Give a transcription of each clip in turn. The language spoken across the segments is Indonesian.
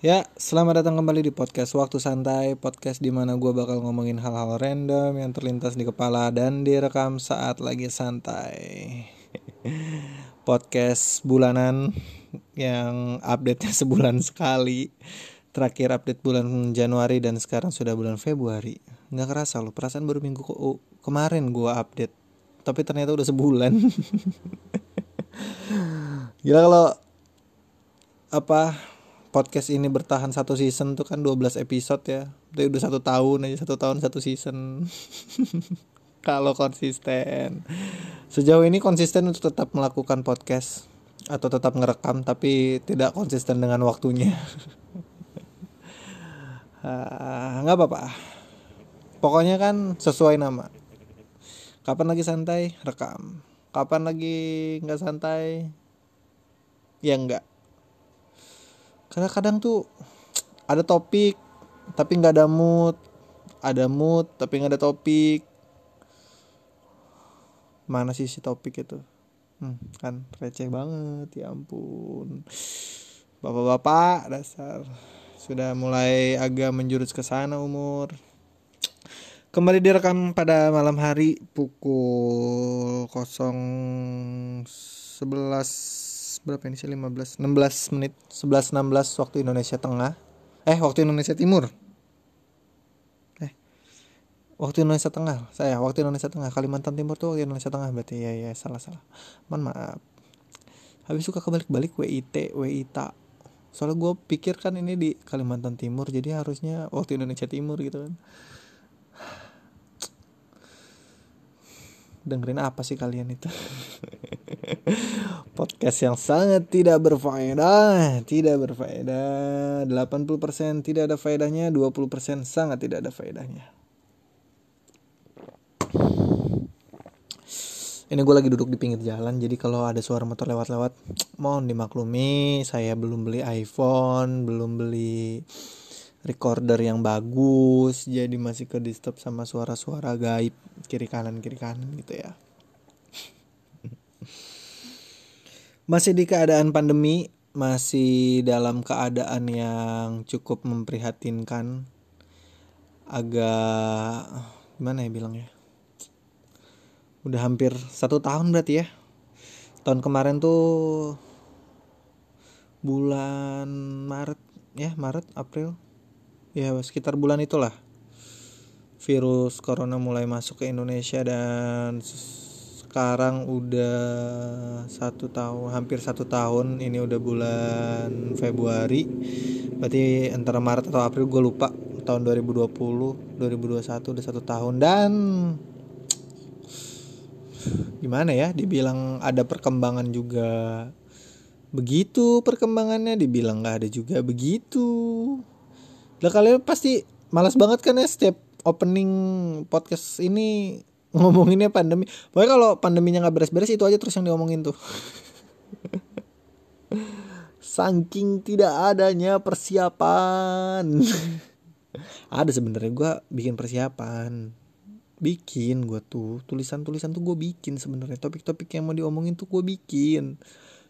Ya, selamat datang kembali di podcast Waktu Santai, podcast di mana gue bakal ngomongin hal-hal random yang terlintas di kepala dan direkam saat lagi santai. podcast bulanan yang update-nya sebulan sekali. Terakhir update bulan Januari dan sekarang sudah bulan Februari. Nggak kerasa loh, perasaan baru minggu ke oh, kemarin gue update. Tapi ternyata udah sebulan. Gila kalau apa podcast ini bertahan satu season tuh kan 12 episode ya. Itu udah satu tahun aja satu tahun satu season. Kalau konsisten. Sejauh ini konsisten untuk tetap melakukan podcast atau tetap ngerekam tapi tidak konsisten dengan waktunya. Ah, nggak apa-apa. Pokoknya kan sesuai nama. Kapan lagi santai? Rekam. Kapan lagi nggak santai? Ya enggak karena kadang tuh ada topik tapi nggak ada mood. Ada mood tapi nggak ada topik. Mana sih si topik itu? Hmm, kan receh banget ya ampun. Bapak-bapak dasar. Sudah mulai agak menjurus ke sana umur. Kembali direkam pada malam hari pukul 011 berapa ini sih? 15 16 menit 11 16 waktu Indonesia Tengah. Eh waktu Indonesia Timur. Eh waktu Indonesia Tengah. Saya waktu Indonesia Tengah. Kalimantan Timur tuh waktu Indonesia Tengah berarti. Ya ya salah salah. Mohon maaf. Habis suka kebalik-balik WIT WITA soalnya gue pikir kan ini di Kalimantan Timur jadi harusnya waktu Indonesia Timur gitu kan. Dengerin apa sih kalian itu podcast yang sangat tidak berfaedah tidak berfaedah. 80% tidak ada faedahnya 20% sangat tidak ada faedahnya. Ini gue lagi duduk di pinggir jalan jadi kalau ada suara motor lewat-lewat mohon dimaklumi saya belum beli iPhone belum beli recorder yang bagus jadi masih ke disturb sama suara-suara gaib kiri kanan kiri kanan gitu ya masih di keadaan pandemi masih dalam keadaan yang cukup memprihatinkan. Agak gimana ya bilangnya? Udah hampir satu tahun berarti ya. Tahun kemarin tuh bulan Maret ya Maret April. Ya sekitar bulan itulah. Virus corona mulai masuk ke Indonesia dan sekarang udah satu tahun hampir satu tahun. Ini udah bulan Februari. Berarti antara Maret atau April gue lupa. Tahun 2020 2021 udah satu tahun. Dan gimana ya dibilang ada perkembangan juga begitu perkembangannya dibilang nggak ada juga begitu. Lah kalian pasti malas banget kan ya setiap opening podcast ini ngomonginnya pandemi. Pokoknya kalau pandeminya nggak beres-beres itu aja terus yang diomongin tuh. Saking tidak adanya persiapan. Ada sebenarnya gue bikin persiapan. Bikin gue tuh tulisan-tulisan tuh gue bikin sebenarnya topik-topik yang mau diomongin tuh gue bikin.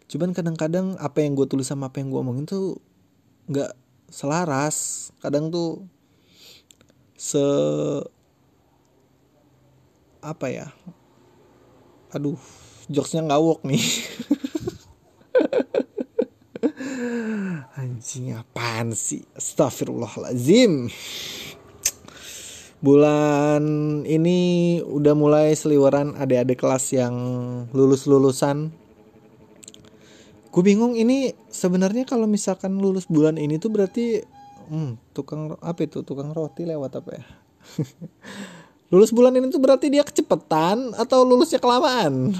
Cuman kadang-kadang apa yang gue tulis sama apa yang gue omongin tuh nggak selaras kadang tuh se apa ya? Aduh jokesnya ngawok nih. Anjing apaan sih? Astagfirullahalazim bulan ini udah mulai seliweran adik-adik kelas yang lulus lulusan gue bingung ini sebenarnya kalau misalkan lulus bulan ini tuh berarti hmm, tukang apa itu? Tukang roti lewat apa ya lulus bulan ini tuh berarti dia kecepatan atau lulusnya kelamaan?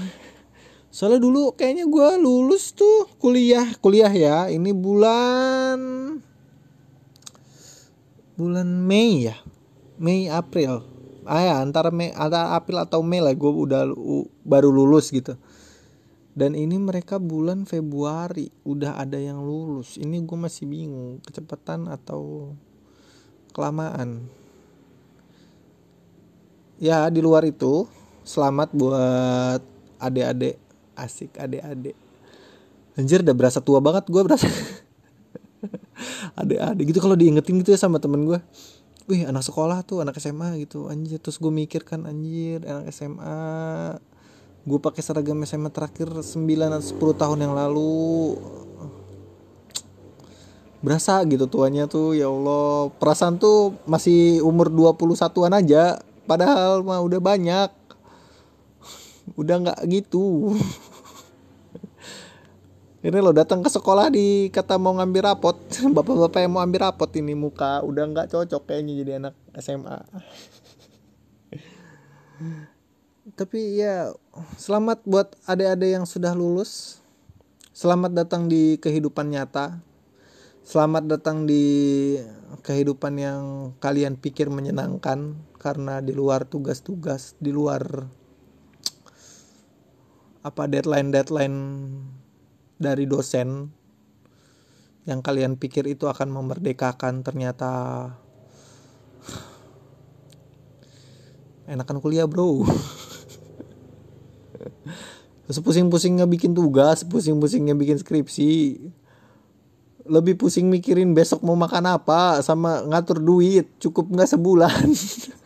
Soalnya dulu kayaknya gue lulus tuh kuliah kuliah ya. Ini bulan bulan Mei ya? Mei April. Ah ya antara Mei antara April atau Mei lah gue udah baru lulus gitu. Dan ini mereka bulan Februari udah ada yang lulus. Ini gue masih bingung kecepatan atau kelamaan ya di luar itu selamat buat adik-adik. Asik adik-adik. Anjir udah berasa tua banget gue berasa. Ada gitu kalau diingetin gitu ya sama temen gue wih anak sekolah tuh anak SMA gitu. Anjir terus gue mikir kan anjir anak SMA gue pakai seragam SMA terakhir 9 atau 10 tahun yang lalu. Berasa gitu tuanya tuh ya Allah. Perasaan tuh masih umur 21-an aja padahal mah udah banyak. Udah nggak gitu. Ini lo datang ke sekolah di kata mau ngambil rapot. Bapak-bapak yang mau ambil rapot ini muka udah nggak cocok kayaknya jadi anak SMA tapi ya selamat buat adik-adik yang sudah lulus. Selamat datang di kehidupan nyata. Selamat datang di kehidupan yang kalian pikir menyenangkan karena di luar tugas-tugas di luar apa deadline deadline dari dosen yang kalian pikir itu akan memerdekakan ternyata enakan kuliah bro. Sepusing-pusingnya bikin tugas pusing-pusingnya bikin skripsi lebih pusing mikirin besok mau makan apa sama ngatur duit cukup nggak sebulan.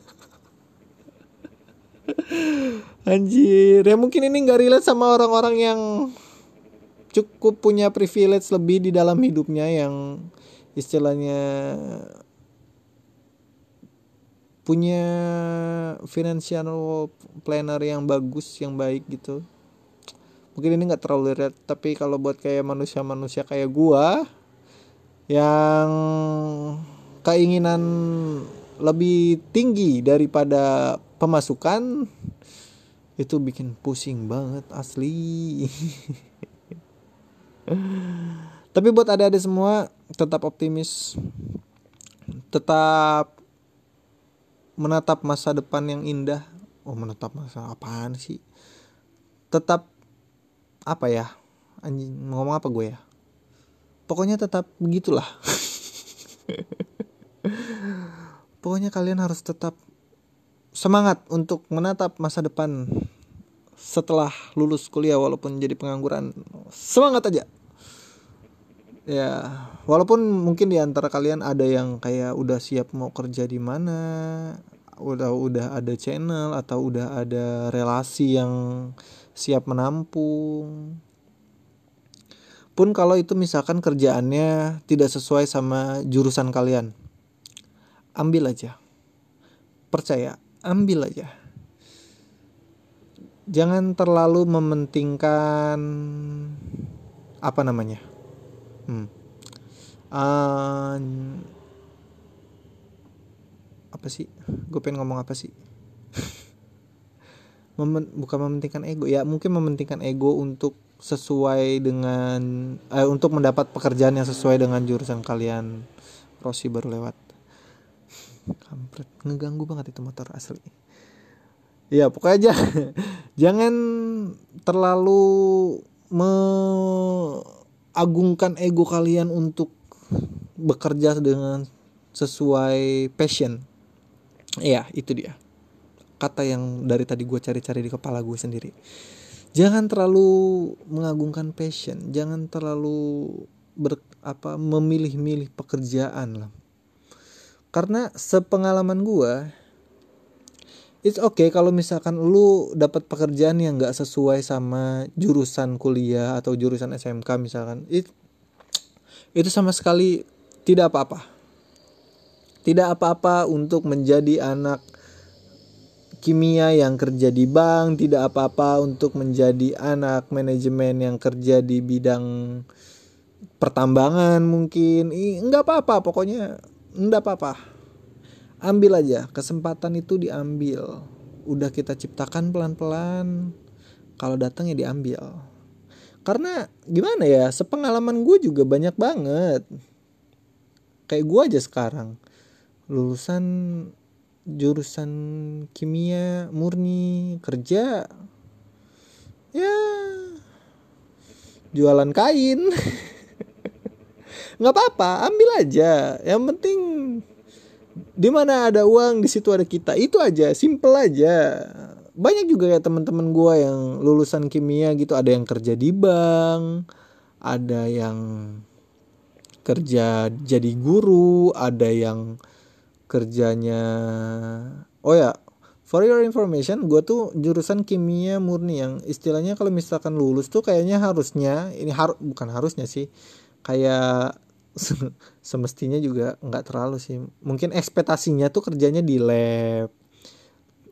Anjir ya mungkin ini nggak relate sama orang-orang yang cukup punya privilege lebih di dalam hidupnya yang istilahnya punya financial planner yang bagus yang baik gitu. Mungkin ini nggak terlalu lihat tapi kalau buat kayak manusia-manusia kayak gua yang keinginan lebih tinggi daripada pemasukan itu bikin pusing banget asli Tapi buat adik-adik semua tetap optimis. Tetap menatap masa depan yang indah. Oh, menatap masa apaan sih? Tetap apa ya? Anjing ngomong apa gue ya? Pokoknya tetap begitulah. Pokoknya kalian harus tetap semangat untuk menatap masa depan setelah lulus kuliah walaupun jadi pengangguran. Semangat aja. Ya walaupun mungkin di antara kalian ada yang kayak udah siap mau kerja di mana udah udah ada channel atau udah ada relasi yang siap menampung pun kalau itu misalkan kerjaannya tidak sesuai sama jurusan kalian ambil aja. Percaya ambil aja. Jangan terlalu mementingkan apa namanya hmm. uh, apa sih? Gue pengen ngomong apa sih? Memen, bukan mementingkan ego ya mungkin mementingkan ego untuk sesuai dengan eh, untuk mendapat pekerjaan yang sesuai dengan jurusan kalian. Rossi baru lewat. Kampret ngeganggu banget itu motor asli. Ya pokoknya aja jangan terlalu mengagungkan ego kalian untuk bekerja dengan sesuai passion. Ya itu dia. Kata yang dari tadi gue cari-cari di kepala gue sendiri jangan terlalu mengagungkan passion. Jangan terlalu ber, apa memilih-milih pekerjaan lah. Karena sepengalaman gue it's okay kalau misalkan lu dapat pekerjaan yang nggak sesuai sama jurusan kuliah atau jurusan SMK misalkan. It, itu sama sekali tidak apa-apa. Tidak apa-apa untuk menjadi anak kimia yang kerja di bank tidak apa-apa untuk menjadi anak manajemen yang kerja di bidang pertambangan mungkin. Nggak apa-apa pokoknya nggak apa-apa. Ambil aja kesempatan itu diambil. Udah kita ciptakan pelan-pelan. Kalau datang ya diambil. Karena gimana ya sepengalaman gue juga banyak banget. Kayak gue aja sekarang. Lulusan jurusan kimia murni kerja ya jualan kain. Nggak apa-apa ambil aja. Yang penting di mana ada uang di situ ada kita. Itu aja simple aja. Banyak juga ya teman-teman gue yang lulusan kimia gitu. Ada yang kerja di bank ada yang kerja jadi guru ada yang kerjanya. Oh ya for your information gue tuh jurusan kimia murni yang istilahnya kalau misalkan lulus tuh kayaknya harusnya ini harus bukan harusnya sih kayak semestinya juga nggak terlalu sih. Mungkin ekspektasinya tuh kerjanya di lab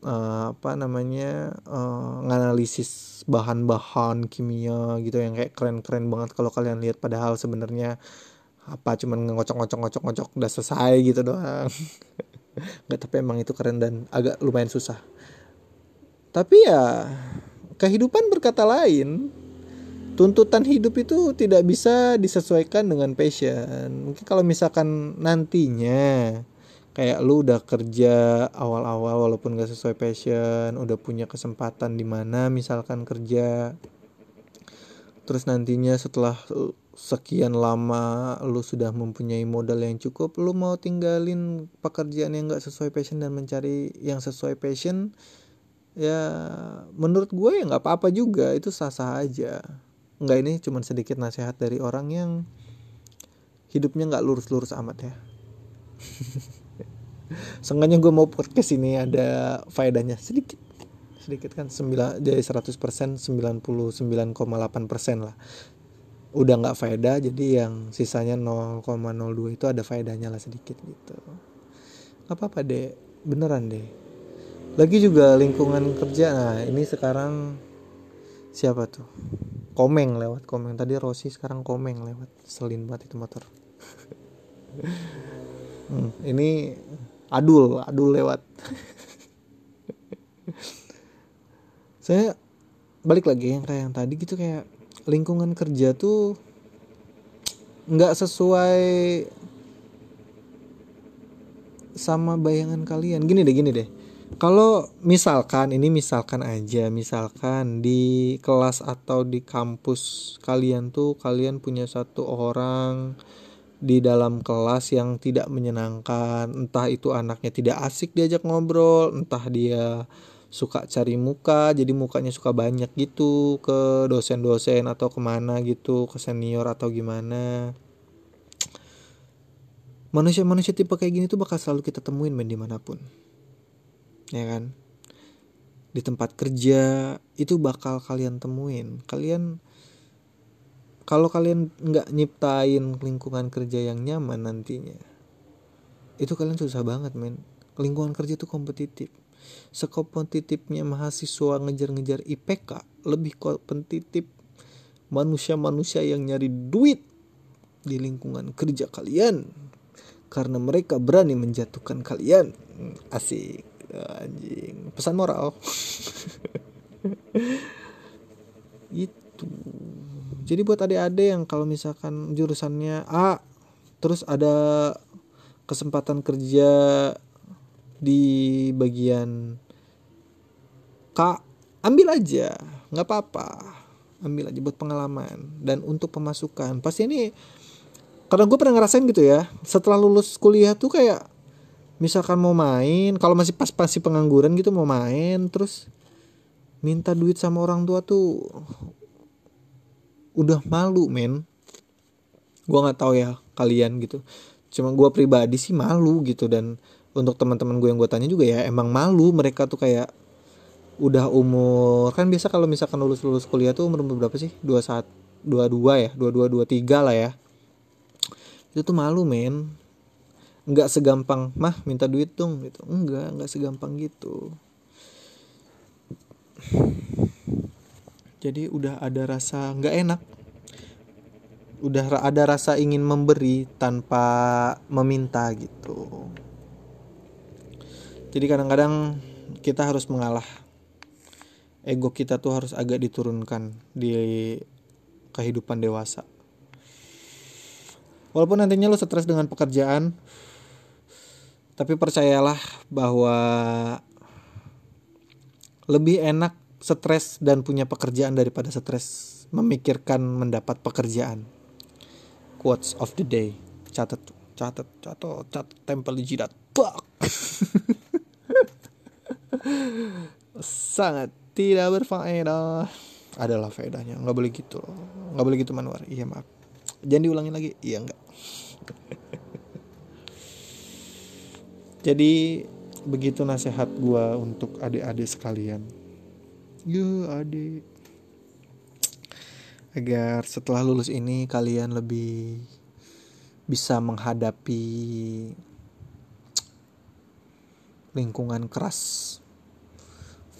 uh, apa namanya uh, nganalisis bahan-bahan kimia gitu yang kayak keren-keren banget kalau kalian lihat. Padahal sebenarnya apa cuman ngocok-ngocok-ngocok-ngocok udah selesai gitu doang. Nggak tapi emang itu keren dan agak lumayan susah. Tapi ya kehidupan berkata lain tuntutan hidup itu tidak bisa disesuaikan dengan passion. Mungkin kalau misalkan nantinya kayak lu udah kerja awal-awal walaupun gak sesuai passion udah punya kesempatan di mana misalkan kerja terus nantinya setelah sekian lama lu sudah mempunyai modal yang cukup lu mau tinggalin pekerjaan yang gak sesuai passion dan mencari yang sesuai passion ya menurut gue ya nggak apa-apa juga. Itu sah-sah aja. Nggak ini cuma sedikit nasihat dari orang yang hidupnya nggak lurus-lurus amat ya. Seenggaknya gue mau podcast ini ada faedahnya. Sedikit. Sedikit kan 9 dari 100% 99,8% lah udah nggak faedah jadi yang sisanya 0,02 itu ada faedahnya lah sedikit gitu. Apa apa deh beneran deh lagi juga lingkungan kerja. Nah ini sekarang siapa tuh? Komeng lewat komeng. Tadi Rossi sekarang komeng lewat. Selin banget itu motor. Hmm, ini adul adul lewat. Saya balik lagi yang kayak yang tadi gitu kayak lingkungan kerja tuh nggak sesuai sama bayangan kalian. Gini deh gini deh. Kalau misalkan ini misalkan aja misalkan di kelas atau di kampus kalian tuh kalian punya satu orang di dalam kelas yang tidak menyenangkan. Entah itu anaknya tidak asik diajak ngobrol entah dia suka cari muka jadi mukanya suka banyak gitu ke dosen-dosen atau ke mana gitu ke senior atau gimana. Manusia-manusia tipe kayak gini tuh bakal selalu kita temuin main di mana pun. Ya kan? Di tempat kerja itu bakal kalian temuin. Kalian kalau kalian nggak nyiptain lingkungan kerja yang nyaman nantinya itu kalian susah banget men. Lingkungan kerja itu kompetitif sekompetitifnya mahasiswa ngejar-ngejar IPK lebih kompetitif manusia-manusia yang nyari duit di lingkungan kerja kalian. Karena mereka berani menjatuhkan kalian. Asik anjing. Pesan moral. Itu. Jadi buat adik-adik yang kalau misalkan jurusannya A terus ada kesempatan kerja di bagian K ambil aja nggak apa-apa. Ambil aja buat pengalaman dan untuk pemasukan. Pasti ini karena gue pernah ngerasain gitu ya setelah lulus kuliah tuh kayak misalkan mau main kalau masih pas pasti pengangguran gitu mau main terus minta duit sama orang tua tuh udah malu men. Gue nggak tahu ya kalian gitu. Cuma gue pribadi sih malu gitu dan untuk teman-teman gue yang gue tanya juga ya emang malu mereka tuh kayak udah umur kan biasa kalau misalkan lulus lulus kuliah tuh umur berapa sih? Dua saat dua dua ya dua dua dua tiga lah ya. Itu tuh malu men. Nggak segampang mah minta duit dong gitu. Enggak nggak segampang gitu. Jadi udah ada rasa nggak enak. Udah ada rasa ingin memberi tanpa meminta gitu jadi kadang-kadang kita harus mengalah ego kita tuh harus agak diturunkan di kehidupan dewasa walaupun nantinya lo stres dengan pekerjaan tapi percayalah bahwa lebih enak stres dan punya pekerjaan daripada stres memikirkan mendapat pekerjaan. Quotes of the day. Catat, catat, catat, catat, tempel di jidat. Sangat tidak berfaedah. Adalah faedahnya. Nggak boleh gitu. Nggak boleh gitu Manwar. Iya maaf. Jangan diulangi lagi. Iya enggak. jadi begitu nasihat gue untuk adik-adik sekalian yuk adik agar setelah lulus ini kalian lebih bisa menghadapi lingkungan keras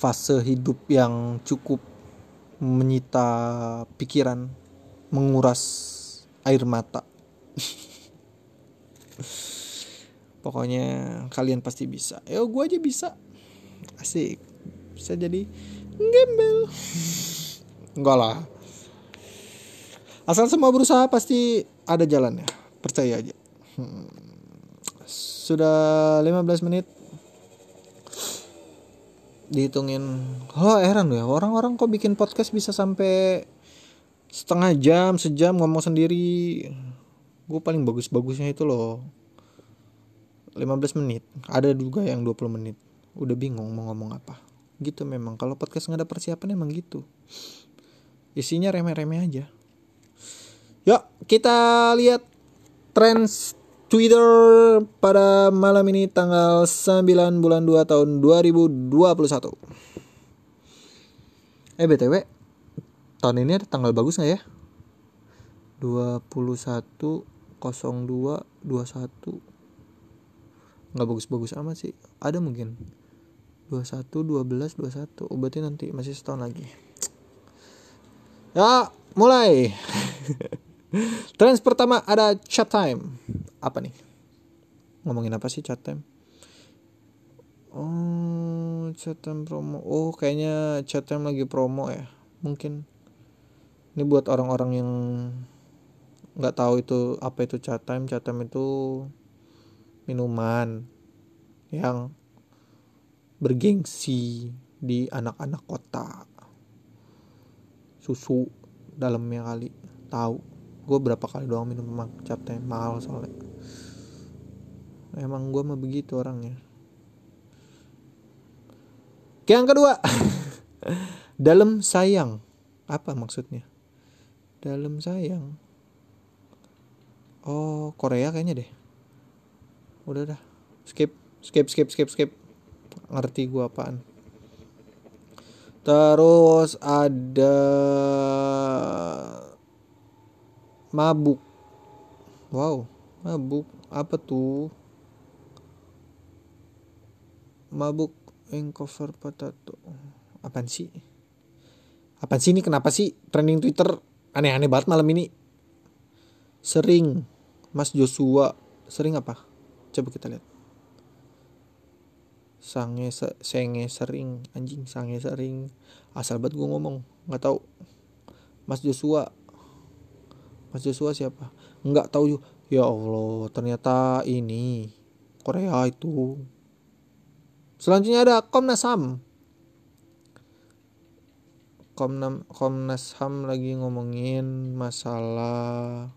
fase hidup yang cukup menyita pikiran menguras air mata. Pokoknya kalian pasti bisa. Ya gue aja bisa. Asik. Bisa jadi gembel. Enggak lah. Asal semua berusaha pasti ada jalannya. Percaya aja. Hmm. sudah 15 menit dihitungin. Oh heran ya orang-orang kok bikin podcast bisa sampai setengah jam sejam ngomong sendiri. Gue paling bagus-bagusnya itu loh 15 menit. Ada juga yang 20 menit. Udah bingung mau ngomong apa. Gitu memang kalau podcast nggak ada persiapan emang gitu. Isinya remeh-remeh aja. Yuk kita lihat trends Twitter pada malam ini tanggal 9 bulan 2 tahun 2021 eh btw tahun ini ada tanggal bagus nggak ya? 21 02 21 nggak bagus-bagus amat sih. Ada mungkin. 21 12 21 oh, berarti nanti masih setahun lagi. Ya mulai. Trends pertama ada chat time apa nih? Ngomongin apa sih chat time? Oh chat time promo. Oh kayaknya chat time lagi promo ya. Mungkin. Ini buat orang-orang yang nggak tahu itu apa itu chat time. Chat time itu minuman yang bergengsi di anak-anak kota. Susu dalamnya kali. Tahu gue berapa kali doang minum cap teh mahal soalnya. Emang gue mah begitu orangnya. Yang kedua. Dalam sayang. Apa maksudnya? Dalam sayang. Oh Korea kayaknya deh. Udah dah. Skip skip skip skip skip. Ngerti gua apaan. Terus ada mabuk. Wow mabuk. Apa tuh? Mabuk ink cover potato. Apaan sih? Apaan sih ini? Kenapa sih trending twitter? Aneh-aneh banget malam ini. Sering. Mas Joshua. Sering apa? Coba kita lihat. Sange senge sering. Anjing sange sering. Asal banget gue ngomong. Nggak tahu. Mas Joshua Mas Joshua siapa? Nggak tahu ya Allah ternyata ini Korea itu. Selanjutnya ada Komnas Ham. Komnas Ham lagi ngomongin masalah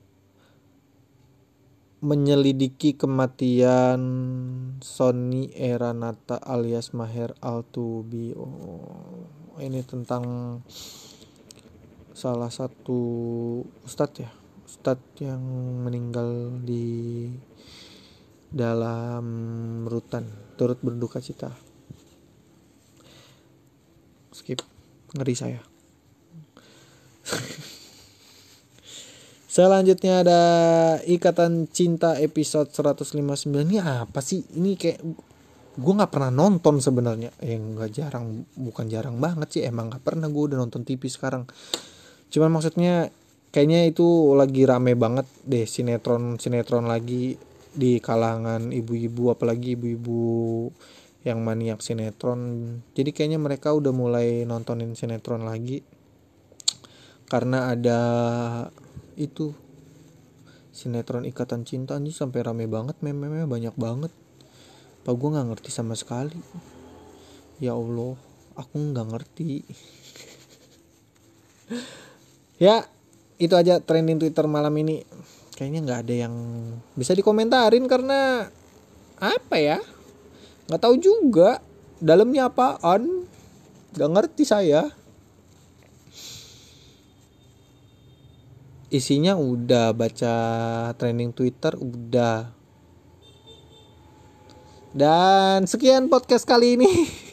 menyelidiki kematian Sony Eranata alias Maher Altubi. Oh, ini tentang salah satu ustadz ya, ustadz yang meninggal di dalam rutan turut berduka cita. Skip, ngeri saya. Selanjutnya ada Ikatan Cinta episode 159 ini apa sih? Ini kayak gue nggak pernah nonton sebenarnya. Eh nggak jarang, bukan jarang banget sih. Emang nggak pernah gue udah nonton TV sekarang. Cuman maksudnya kayaknya itu lagi rame banget deh sinetron sinetron lagi di kalangan ibu-ibu apalagi ibu-ibu yang maniak sinetron. Jadi kayaknya mereka udah mulai nontonin sinetron lagi. Karena ada itu sinetron ikatan cinta nih sampai rame banget meme-meme banyak banget. Pak gue nggak ngerti sama sekali? Ya allah aku nggak ngerti. Ya itu aja trending twitter malam ini. Kayaknya nggak ada yang bisa dikomentarin karena apa ya? Nggak tahu juga dalamnya apaan. Nggak ngerti saya. Isinya udah baca trending Twitter udah. Dan sekian podcast kali ini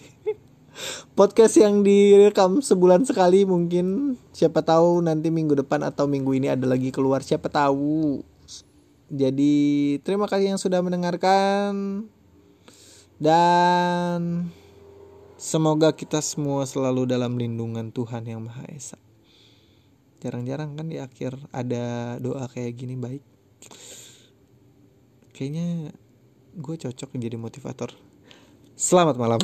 podcast yang direkam sebulan sekali mungkin. Siapa tahu nanti minggu depan atau minggu ini ada lagi keluar siapa tahu. Jadi terima kasih yang sudah mendengarkan. Dan semoga kita semua selalu dalam lindungan Tuhan yang Maha Esa. Jarang-jarang kan di akhir ada doa kayak gini baik. Kayaknya gue cocok jadi motivator. Selamat malam